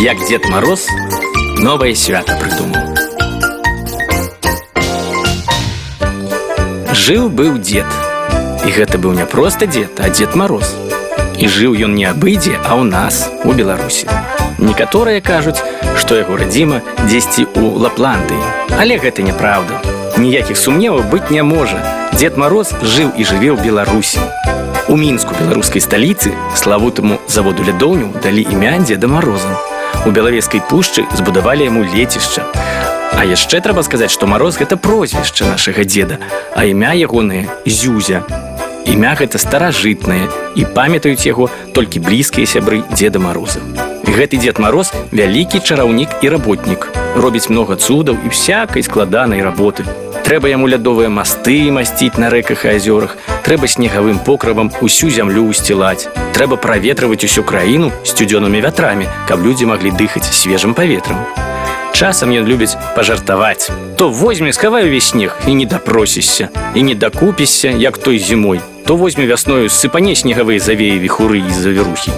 як Дед Мороз новае свята прыдумаў. Жыў быў дзед. І гэта быў не проста дзед, а дзед Мороз. І жыў ён не абыдзе, а ў нас у Беларусі. Некаторыя кажуць, што яго радзіма дзесьці ў Лапландыі. Але гэта няправда. Ніякіх сумневаў быць не можа. Дед Мороз жыў і жыве ў Беларусі. У мінску беларускай сталіцы славутаму заводу лядоўню далі імя дзеда Мороза. У белавескай пушчы збудавалі яму лецішча. А яшчэ трэба сказаць, што мароз гэта прозвішча нашага дзеда, а імя ягонае зюзя. Імя гэта старажытнае і памятаюць яго толькі блізкія сябры дзеда Мароза. Гэты дзед Мароз вялікі чараўнік і работнік, робіць многа цудаў і всякай складанай работы. Трэба яму лядовыя масты масціць на рэках і азёрах, трэба снегавым покравам усю зямлю усцілаць. Трэба праветрываць усю краіну сцюдзёнымі вятрамі, каб людзі маглі дыхаць свежым паветрам. Часам ён любіць пажартаваць. То возьме скавай увесь снег і не дапросішся і не дакупішся, як той зімой. То возьме вясною сыпане снегавыя завеі віхуры і завірухі.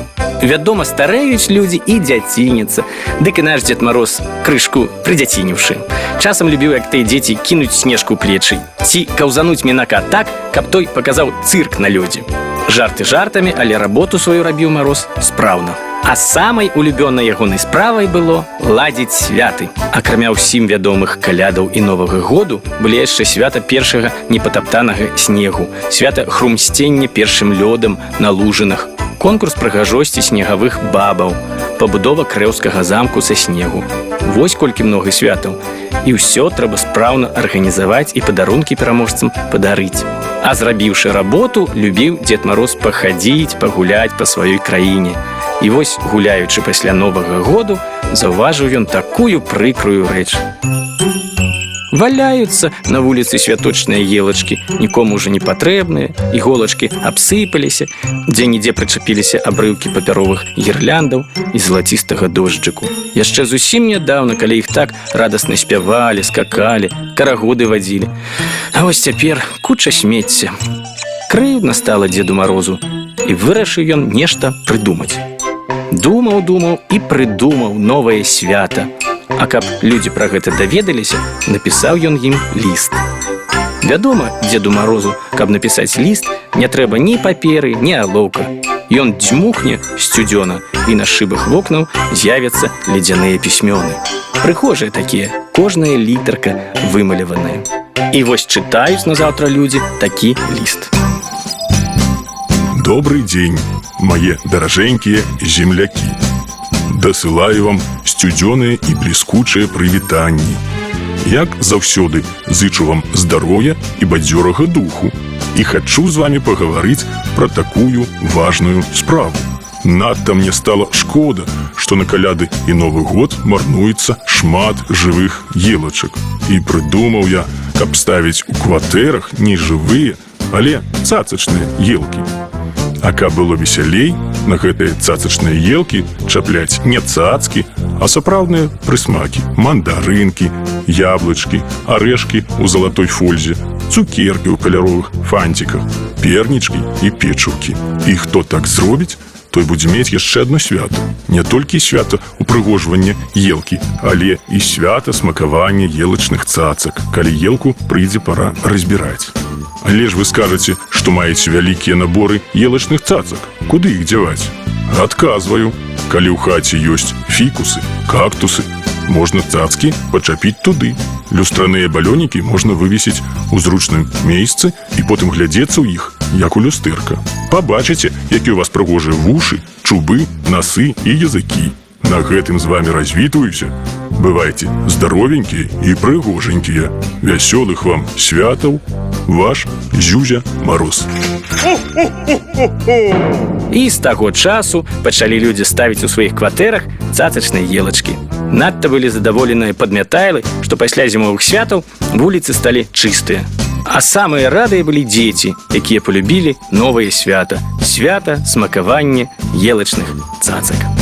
Вядома, старэюць людзі і дзяцініца. Дык і наш дзед Мароз крышку прыдзяцінюўшы. Часам любіў, як тыя дзеці кінуць снежку плечай. Ці каўзануць мінака так, каб той паказаў цырк на лёдзе. Жарты жартамі, але работу сваю рабіў мароз спраўна. А самай улюбёнай ягонай справай было ладзіць святы. Акрамя ўсім вядомых калядаў і новага году былі яшчэ свята першага непатаптанага снегу, свята хрумсцення першым лёдам на лужынах, конкурс прыгажосці снегавых бабаў, пабудова крэўскага замку са снегу. Вось колькі много святаў. І ўсё трэба спраўна арганізаваць і падарункі пераможцам падарыць. А зрабіўшы работу, любіў дзед Мароз пахадзіць, пагуляць па сваёй краіне. І вось гуляючы пасля новага году, заўважыў ён такую прыкрую рэч. Валяюцца на вуліцы святочныя елачкі, нікому ўжо не патрэбныя, іголачкі абсыпаліся, дзе-нідзе прычапіліся абрыўкі папяровых гірляндаў і залацістага дожджыку. Яшчэ зусім нядаўна, калі іх так радасна спявалі, скакалі, карагоды вадзілі. А вось цяпер куча смецця. Крыўдна стала дзеду марозу і вырашыў ён нешта прыдумаць. Думаў, думаў і прыдумаў новае свята. А каб людзі пра гэта даведаліся, напісаў ён ім ліст. Вядома, дзеду марозу, каб напісаць ліст, не трэба ні паперы, ні алоўка. Ён дзьмухне сцюдзёна і на шыбах вокнаў з'явяцца ледзяныя пісьмёны. Прыхожыя такія, кожная літарка вымаляваная. І вось чытаюць назаўтра людзі такі ліст. Добрый дзень, мае даражэнькія землякі. Дасылаю вам сцюдзёныя і бліскучыя прывітанні. Як заўсёды зычу вам здароўя і бадзёрага духу і хачу з вами пагаварыць пра такую важную справу. Надта мне стала шкода, што на каляды і новы год марнуецца шмат жывых елачак. І прыдумаў я, каб ставіць у кватэрах не жывыя, але цацачныя елкі. А каб было весялей, на гэтыя цацачныя елкі чапляць не цацкі, а сапраўдныя прысмакі, мандарынкі, яблычкі, арэшкі ў залатой фользе, цукеркі ў каляровых фанціках, пернічкі і печуўкі. І хто так зробіць, той будзе мець яшчэ одно свята. Не толькі свята упрыгожвання елкі, але і свята смакавання елачных цацак, калі елку прыйдзе пара разбіраць. Але ж вы скажаце, што маеце вялікія наборы елачных цацак. Куды іх дзяваць? Адказваю, калі ў хаце ёсць фікусы, кактусы, можна цацкі пачапіць туды. Люстраныя балёнікі можна вывесіць у зручным месцы і потым глядзецца ў іх, як у люстэрка. Пабачыце, які у вас прыгожыя вушы, чубы, насы і языкі. На гэтым з вами развітваюся. Бывайце здаровенькія і прыгоженькія. Вясёлых вам святаў, ваш Зюзя Мароз. І з таго часу пачалі людзі ставіць у сваіх кватэрах цацачныя елачкі. Надта былі задаволеныя падмятайлы, што пасля зімовых святаў вуліцы сталі чыстыя. А самыя радыя былі дзеці, якія полюбілі новае свята, свята смакаванне елачных цацак.